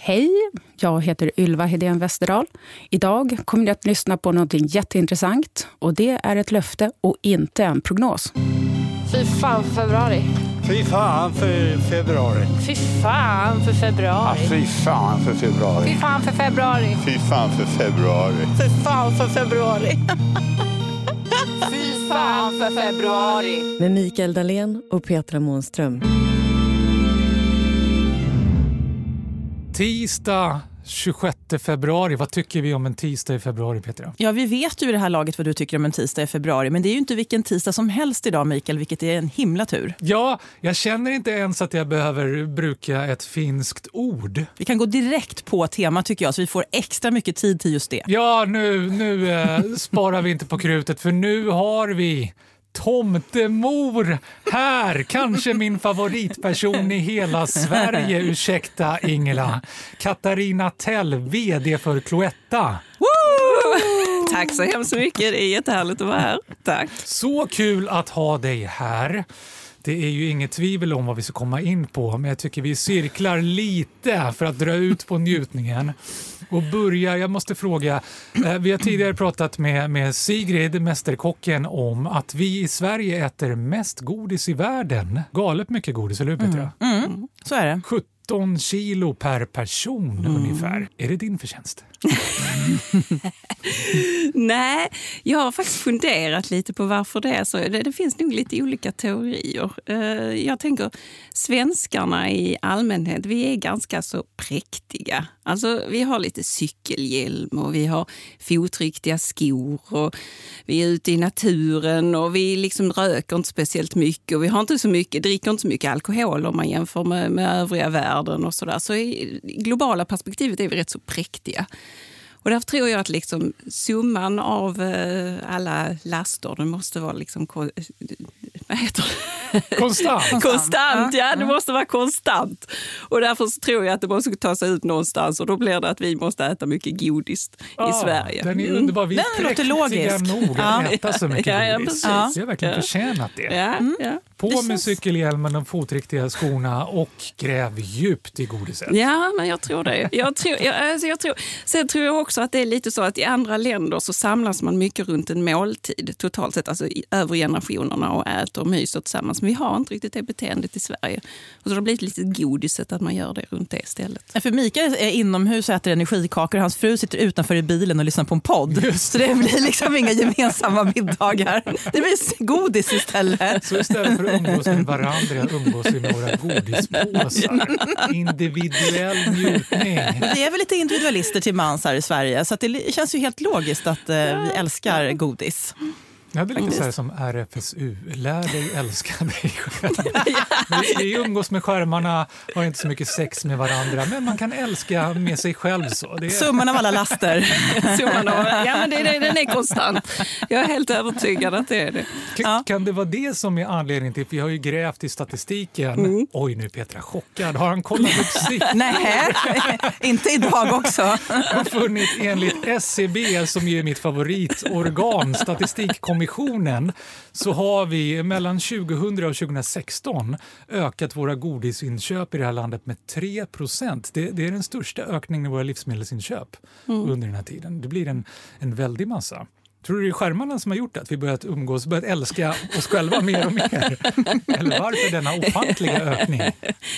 Hej, jag heter Ylva Hedén Westerdahl. Idag kommer ni att lyssna på något jätteintressant och det är ett löfte och inte en prognos. Fy fan för februari. Fy fan för februari. Fy fan för februari. Fy fan för februari. Fy fan för februari. Fy fan för februari. Fy fan för februari. fy fan för februari. Med Mikael Dahlén och Petra Månström. Tisdag 26 februari. Vad tycker vi om en tisdag i februari, Petra? Ja, vi vet ju vid det här laget vad du tycker om en tisdag i februari. Men det är ju inte vilken tisdag som helst idag, Mikael, vilket är en himla tur. Ja, jag känner inte ens att jag behöver bruka ett finskt ord. Vi kan gå direkt på tema tycker jag, så vi får extra mycket tid till just det. Ja, nu, nu eh, sparar vi inte på krutet, för nu har vi Tomtemor här! Kanske min favoritperson i hela Sverige. Ursäkta, Ingela. Katarina Tell, VD för Cloetta. Tack så hemskt mycket. Det är jättehärligt att vara här. Tack. Så kul att ha dig här. Det är ju inget tvivel om vad vi ska komma in på, men jag tycker vi cirklar lite för att dra ut på njutningen. Och börja, jag måste fråga, eh, vi har tidigare pratat med, med Sigrid, mästerkocken, om att vi i Sverige äter mest godis i världen. Galet mycket godis, eller hur Petra? Mm, så är det. 17 kilo per person ungefär. Är det din förtjänst? Nej, jag har faktiskt funderat lite på varför det är så. Det, det finns nog lite olika teorier. Eh, jag tänker svenskarna i allmänhet, vi är ganska så präktiga. Alltså, vi har lite cykelhjälm och vi har fotriktiga skor och vi är ute i naturen och vi liksom röker inte speciellt mycket och vi har inte så mycket, dricker inte så mycket alkohol om man jämför med, med övriga världen och sådär. Så i globala perspektivet är vi rätt så präktiga. Och därför tror jag att liksom summan av eh, alla laster, den måste vara liksom... ko- Vad heter det? Konstant. Konstant, ja det måste vara konstant. Och därför så tror jag att det måste ta sig ut någonstans och då blir det att vi måste äta mycket godis i Ah, Sverige. Den är Mm. underbar. Vi är präktiga nog att äta så mycket Ja, ja, godis. precis. Vi har verkligen Ja. förtjänat det. Ja, ja. På Det med känns- cykelhjälmen, de fotriktiga skorna och gräv djupt i godiset. Ja, men jag tror det. Jag tror, jag, alltså jag tror, sen tror jag också att det är lite så att i andra länder så samlas man mycket runt en måltid totalt sett, alltså över generationerna och äter och myser tillsammans. Men vi har inte riktigt det beteendet i Sverige. Och så har det blivit lite godiset att man gör det runt det stället. För Mikael är inomhus och äter energikakor och hans fru sitter utanför i bilen och lyssnar på en podd. Så det blir liksom inga gemensamma middagar. Det blir godis istället. Så istället för att umgås med varandra umgås vi med våra godispåsar. Individuell njutning. Vi är väl lite individualister till mans här i Sverige så att det känns ju helt logiskt att eh, vi älskar godis. Ja, det är lite så här som RFSU, lär dig älska dig själv. Vi, vi umgås med skärmarna, har inte så mycket sex med varandra, men man kan älska med sig själv. så. Det är, Summan av alla laster. Summan av, ja, men det, det, den är konstant. Jag är helt övertygad att det är det. Kan, kan det vara det som är anledningen till, för vi har ju grävt i statistiken. Mm. Oj, nu är Petra chockad. Har han kollat upp siffror? Nej, inte idag också. har funnit enligt SCB, som ju är mitt favoritorgan, Statistikkommissionen, så har vi mellan 2000 och 2016 ökat våra godisinköp i det här landet med 3 procent. Det, det är den största ökningen i våra livsmedelsinköp under den här tiden. Det blir en, en väldig massa. Tror du det är skärmarna som har gjort det? Att vi börjat umgås, börjat älska oss själva mer och mer? Eller varför denna ofantliga ökning?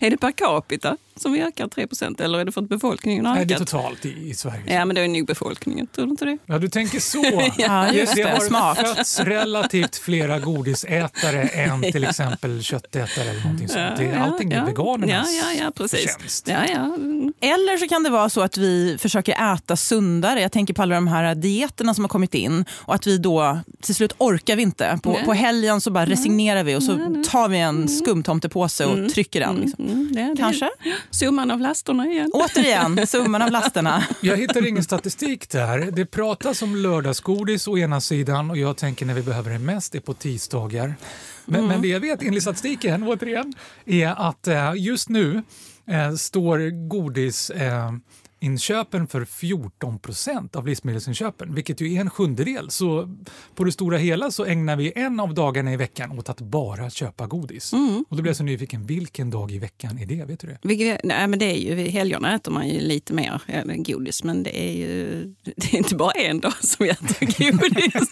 Är det per capita som vi ökar 3% eller är det för att befolkningen har Nej, det är ökat? totalt i, i Sverige. Ja, men det är nog befolkningen. Tror du inte det? Ja, du tänker så. Ja, just det, det. har Smart. fötts relativt flera godisätare än till exempel köttätare eller någonting sånt. Det, allting är ja. veganernas ja, ja, ja, precis. förtjänst. Ja, ja. Eller så kan det vara så att vi försöker äta sundare. Jag tänker på alla de här dieterna som har kommit in och att vi då till slut orkar vi inte. På, på helgen så bara resignerar vi och så tar vi en skumtomtepåse och trycker den. Liksom. Mm, det, det. Kanske? Summan av lasterna igen. Återigen, summan av lasterna. Jag hittar ingen statistik där. Det pratas om lördagsgodis å ena sidan och jag tänker när vi behöver det mest är på tisdagar. Men, Mm. men det jag vet enligt statistiken återigen är att eh, just nu eh, står godis eh, inköpen för 14 procent av livsmedelsinköpen, vilket ju är en sjundedel. Så på det stora hela så ägnar vi en av dagarna i veckan åt att bara köpa godis. Mm. Och då blir jag så nyfiken, vilken dag i veckan är det? Vet du det? Vilket, nej, men det är ju, helgerna äter man ju lite mer eh, godis, men det är ju det är inte bara en dag som vi äter godis.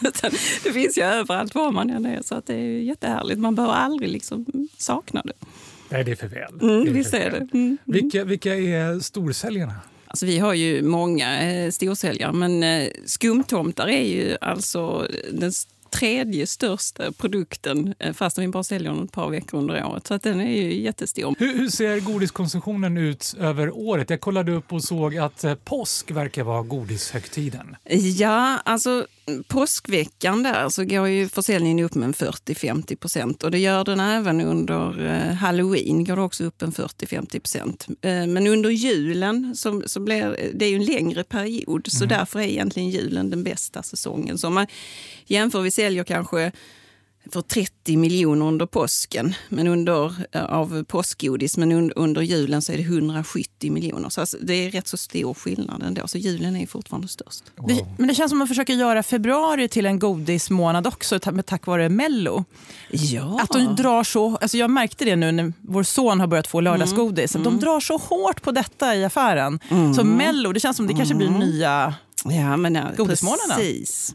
Utan det finns ju överallt var man än är, så att det är jättehärligt. Man behöver aldrig liksom sakna det. Nej, det är för väl. Mm, det är visst för är väl. det. Mm. Vilka, vilka är storsäljarna? Alltså, vi har ju många eh, storsäljare, men eh, skumtomtar är ju alltså den tredje största produkten eh, fast vi bara säljer den ett par veckor under året. Så att den är ju jättestor. Hur, hur ser godiskonsumtionen ut över året? Jag kollade upp och såg att eh, påsk verkar vara godishögtiden. Ja, alltså påskveckan där så går ju försäljningen upp med en 40-50 procent och det gör den även under eh, halloween går det också upp en 40-50 procent. Eh, men under julen så, så blir det är ju en längre period så därför är egentligen julen den bästa säsongen. Så om man jämför, vi säljer kanske för 30 miljoner under påsken men under, eh, av påskgodis, men under, under julen så är det 170 miljoner. Så alltså, det är rätt så stor skillnad ändå, så julen är fortfarande störst. Det, men det känns som att man försöker göra februari till en godismånad också tack vare Mello. Ja. Att de drar så, alltså jag märkte det nu när vår son har börjat få lördagsgodis. Att de drar så hårt på detta i affären. Så Mello, det känns som det kanske blir nya... Ja, men ja, Godismånaderna. Precis.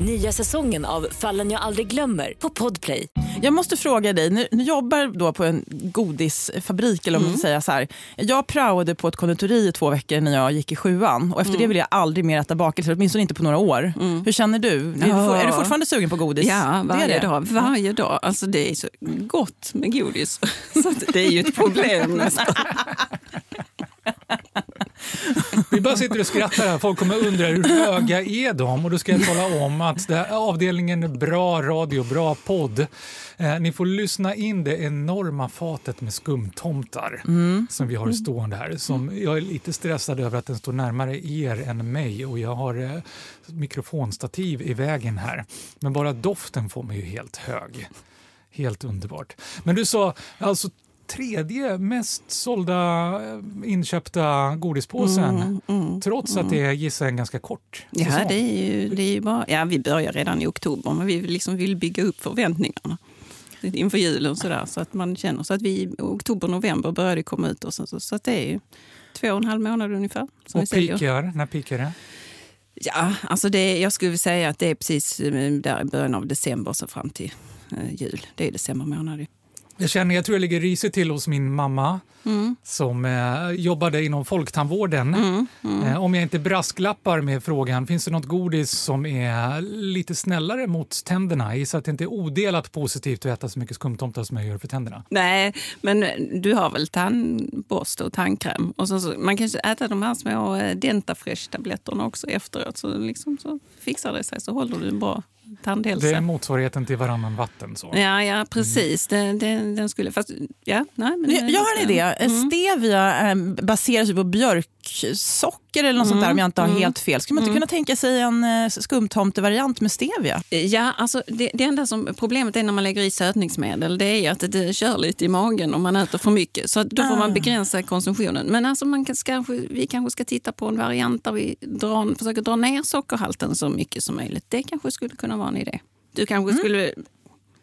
Nya säsongen av Fallen jag aldrig glömmer på Podplay. Jag måste fråga dig, ni, ni jobbar då på en godisfabrik. Eller om man ska säga så här. Jag praoade på ett konditori i två veckor när jag gick i sjuan. Och efter det ville jag aldrig mer äta bakelser, åtminstone inte på några år. Hur känner du? Är, du, Ja. är du fortfarande sugen på godis? Ja, Det är varje det. dag. Varje dag. Alltså, det är så gott med godis. Så det är ju ett problem nästan. Vi bara sitter och skrattar här. Folk kommer undra hur höga är de? Och då ska jag tala om att det här avdelningen är bra radio, bra podd. Eh, ni får lyssna in det enorma fatet med skumtomtar som vi har stående här. Som jag är lite stressad över att den står närmare er än mig och jag har eh, mikrofonstativ i vägen här. Men bara doften får mig ju helt hög. Helt underbart. Men du sa alltså tredje mest sålda eh, inköpta godispåsen trots att det gissar en ganska kort Ja, säsong. det är ju, det är ju bara, ja, vi börjar redan i oktober, men vi liksom vill bygga upp förväntningarna inför julen. Så, där, så att man känner så att vi i oktober, november börjar det komma ut. Och så, så, så att det är två och en halv månad ungefär. Som Och pikar, när pikar det? Ja, alltså det, jag skulle säga att det är precis eh, där i början av december så fram till eh, jul. Det är december månad. Jag känner, jag tror jag ligger risigt till hos min mamma Mm. som eh, jobbade inom folktandvården. Eh, om jag inte brasklappar med frågan, finns det något godis som är lite snällare mot tänderna? Jag att det inte är odelat positivt att äta så mycket skumtomtar som jag gör för tänderna. Nej, men du har väl tandborste och tandkräm. Och så, så, man kan ju äta de här små eh, Dentafresh-tabletterna också efteråt. Så, liksom, så fixar det sig, så håller du en bra tandhälsa. Det är motsvarigheten till varannan vatten. Så. Ja, ja precis. Den, den, den skulle... Fast, ja, nej, men, Jag, jag har en idé. Stevia eh, baseras på björksocker eller något sånt där om jag inte har helt fel. Skulle man inte kunna tänka sig en eh, skumtomtevariant med stevia? Ja, alltså det, det enda som problemet är när man lägger i sötningsmedel det är att det, kör lite i magen om man äter för mycket. Så då får man begränsa konsumtionen. Men alltså man kan, kanske, vi kanske ska titta på en variant där vi drar, försöker dra ner sockerhalten så mycket som möjligt. Det kanske skulle kunna vara en idé. Du kanske skulle,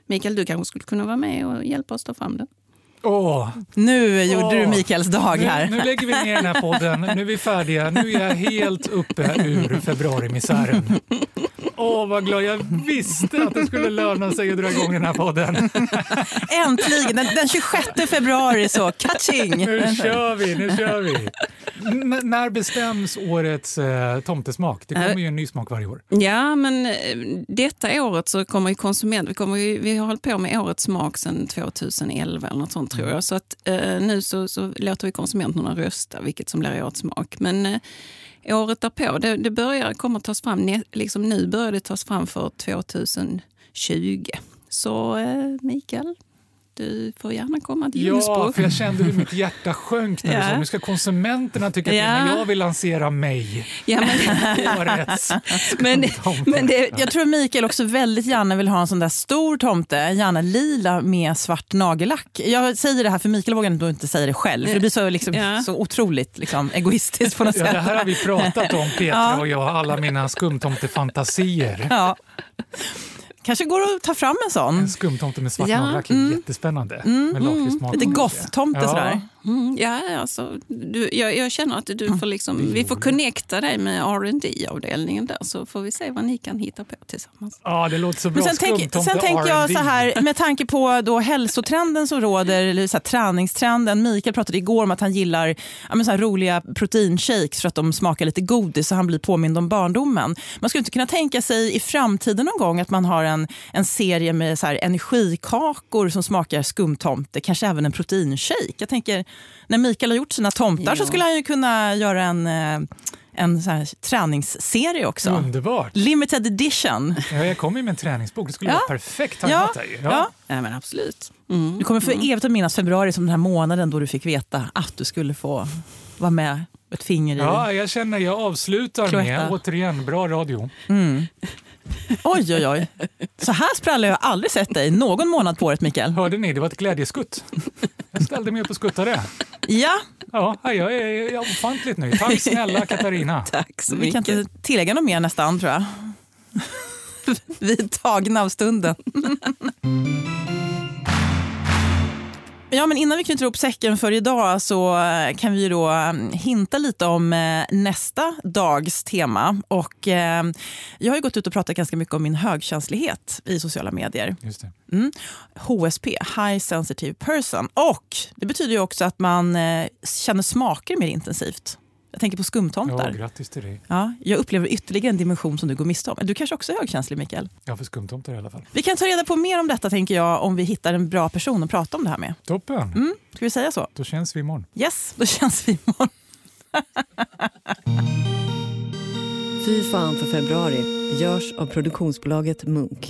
Mikael, du kanske skulle kunna vara med och hjälpa oss ta fram det. Åh, Nu gjorde Åh. du Mikaels dag nu, här. nu lägger vi ner den här podden. Nu är vi färdiga. Nu är jag helt uppe ur februarimisären. Åh, vad glad jag visste att det skulle löna sig att dra igång den här podden. Äntligen! Den, den 26 februari så, catching! Nu kör vi, nu kör vi. När bestäms årets eh, tomtesmak? Det kommer ju en ny smak varje år. Ja, men eh, detta året så kommer ju konsument... Vi, kommer ju, vi har hållit på med årets smak sedan 2011 eller något sånt tror jag. Så att eh, nu så, så låter vi konsumenterna rösta vilket som blir årets smak. Men eh, året därpå, det, det börjar, kommer tas fram, liksom nu börjar det tas fram för 2020. Så eh, Mikael, du får gärna komma till Ja, Ljungsbro. för jag kände hur mitt hjärta sjönk när du Ja. sa nu ska konsumenterna tycka till, Ja. men jag vill lansera mig. Ja, men, Årets men. Men det, jag tror Mikael också väldigt gärna vill ha en sån där stor tomte, gärna lila med svart nagellack. Jag säger det här för Mikael vågar inte säga det själv, för det blir så, liksom, Ja. så otroligt liksom, egoistiskt på något Ja, sätt. det här har vi pratat om, Petra och jag, alla mina skumtomtefantasier. Ja. Kanske går att ta fram en sån. En skumtomte med svart Ja, nagellack är jättespännande. med lakritssmak. Lite goth-tomte Ja. sådär. Mm, ja, alltså, du, jag, jag känner att du får liksom, vi får connecta dig med rd avdelningen där så får vi se vad ni kan hitta på tillsammans. Ja, det låter så bra. Men sen, tänk, tänker jag R&D. så här, med tanke på då hälsotrenden som råder, eller så här, träningstrenden. Mikael pratade igår om att han gillar ja, så här, roliga proteinshakes för att de smakar lite godis och han blir påmind om barndomen. Man skulle inte kunna tänka sig i framtiden någon gång att man har en, en serie med så här, energikakor som smakar skumtomte, kanske även en proteinshake. Jag tänker, när Mikael har gjort sina tomtar så Ja. skulle han ju kunna göra en, eh, en så här, träningsserie också. Underbart. Limited edition. Ja, jag kommer ju med en träningsbok. Det skulle Ja. vara perfekt Ja, här. ja. Ja, men absolut. Mm. Du kommer för evigt att minnas februari som den här månaden då du fick veta att du skulle få vara med ett finger i. Ja, jag känner jag avslutar Cloetta. med, återigen, bra radio. Oj, oj, oj. Så här sprallig har jag aldrig sett dig någon månad på året, Mikael. Hörde ni? Det var ett glädjeskutt. Jag ställde mig upp och skuttade. Ja, Ja, jag är, jag är ofantligt nöjd. Tack snälla Katarina. Tack så vi kan mycket. inte tillägga något mer nästan, tror jag. Vi är tagna av stunden. Ja, men innan vi knyter ihop säcken för idag så eh, kan vi då eh, hinta lite om eh, nästa dags tema. Och, eh, jag har gått ut och pratat ganska mycket om min högkänslighet i sociala medier. Just. Mm. HSP, High Sensitive Person. Och det betyder också att man känner smaker mer intensivt. Jag tänker på Ja, skumtomtar. grattis till dig. Ja, jag upplever ytterligare en dimension som du går miste om. Du kanske också är högkänslig, Mikael? Ja, för skumtomtar i alla fall. Vi kan ta reda på mer om detta tänker jag om vi hittar en bra person att prata om det här med. Toppen. Mm, ska vi säga så? Då känns vi imorgon. Yes, då känns vi imorgon. Fy fan för februari görs av produktionsbolaget Munk.